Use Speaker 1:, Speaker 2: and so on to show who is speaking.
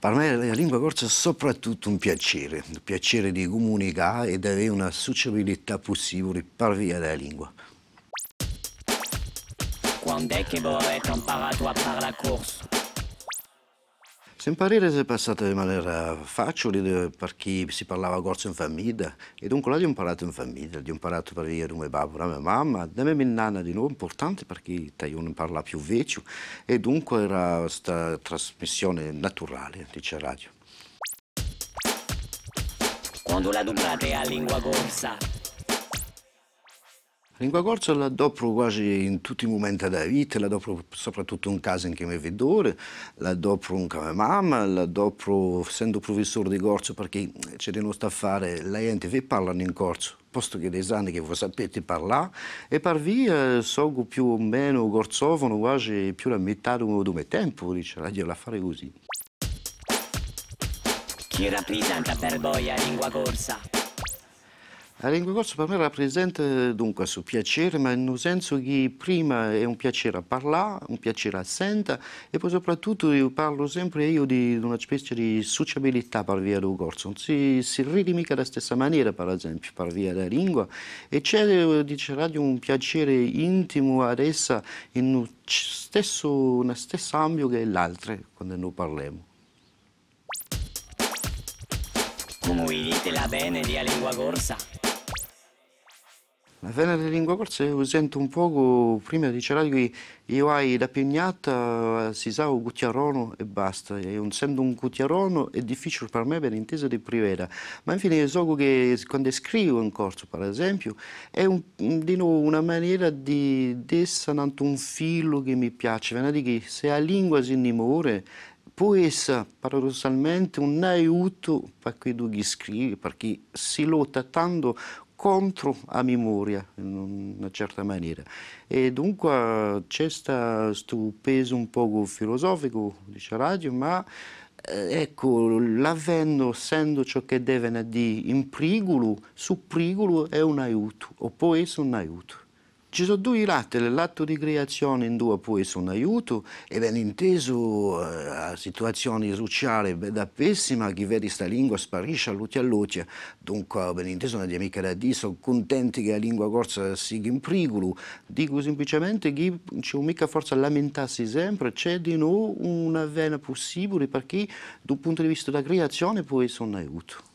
Speaker 1: Per me la lingua corsa è soprattutto un piacere, un piacere di comunicare e di avere una sociabilità possibile per via della lingua.
Speaker 2: Quando è che voi avete imparato a fare la corsa?
Speaker 1: Se imparare è passato in maniera facile perché si parlava corso in famiglia e dunque l'ho imparato in famiglia, l'ho imparato per via di mio babbo, da mia mamma, da mia nonna di nuovo, importante perché io non parla più vecchio e dunque era questa trasmissione naturale, dice radio.
Speaker 2: Quando la dublate a lingua corsa?
Speaker 1: Lingua corsa la dopo quasi in tutti i momenti della vita, la dopo soprattutto in casa in che mi vedo, la dopo con mia mamma, la dopo essendo professore di corso perché c'è di nostro affare, la gente vi parla in corso, posto che dei anni che voi sapete parlare, e per via so più o meno corsofono quasi più la metà del mio tempo, dice la la fare così.
Speaker 2: Chi rappresenta per voi la lingua corsa?
Speaker 1: La lingua corsa per me rappresenta dunque il piacere, ma nel senso che prima è un piacere a parlare, un piacere a sentire e poi soprattutto io parlo sempre io di una specie di sociabilità per via del corso. Non si, si ride mica della stessa maniera, per esempio, per via della lingua e c'è, dice Radio, un piacere intimo ad essa in un stesso, una stessa ambito che l'altra quando noi parliamo.
Speaker 2: Come dite la bene di lingua corsa?
Speaker 1: La della lingua corsa io sento un poco, prima diceva che io hai da pignata, si sa un cucchiarono e basta, e non essendo un cucchiarono è difficile per me per intesa di privata, ma infine so che quando scrivo in corso per esempio è un, di una maniera di essere un filo che mi piace, che se la lingua si innamora può essere paradossalmente un aiuto per chi tu scrivi, perché si lotta tanto contro la memoria in una certa maniera. E dunque c'è questo peso un po' filosofico, dice Radio, ma eh, ecco, l'avvento, essendo ciò che deve dire in prigulo, su prigulo è un aiuto, o può essere un aiuto. Ci sono due lati, l'atto di creazione in due può essere un aiuto e ben inteso eh, a situazioni sociali da pessima che vedi questa lingua sparisce all'utia all'utia, dunque ben inteso non è mica da dire, sono contenti che la lingua corsa sia in prigulo, dico semplicemente che non c'è mica forza a lamentarsi sempre, c'è di nuovo una vena possibile perché dal punto di vista della creazione può essere un aiuto.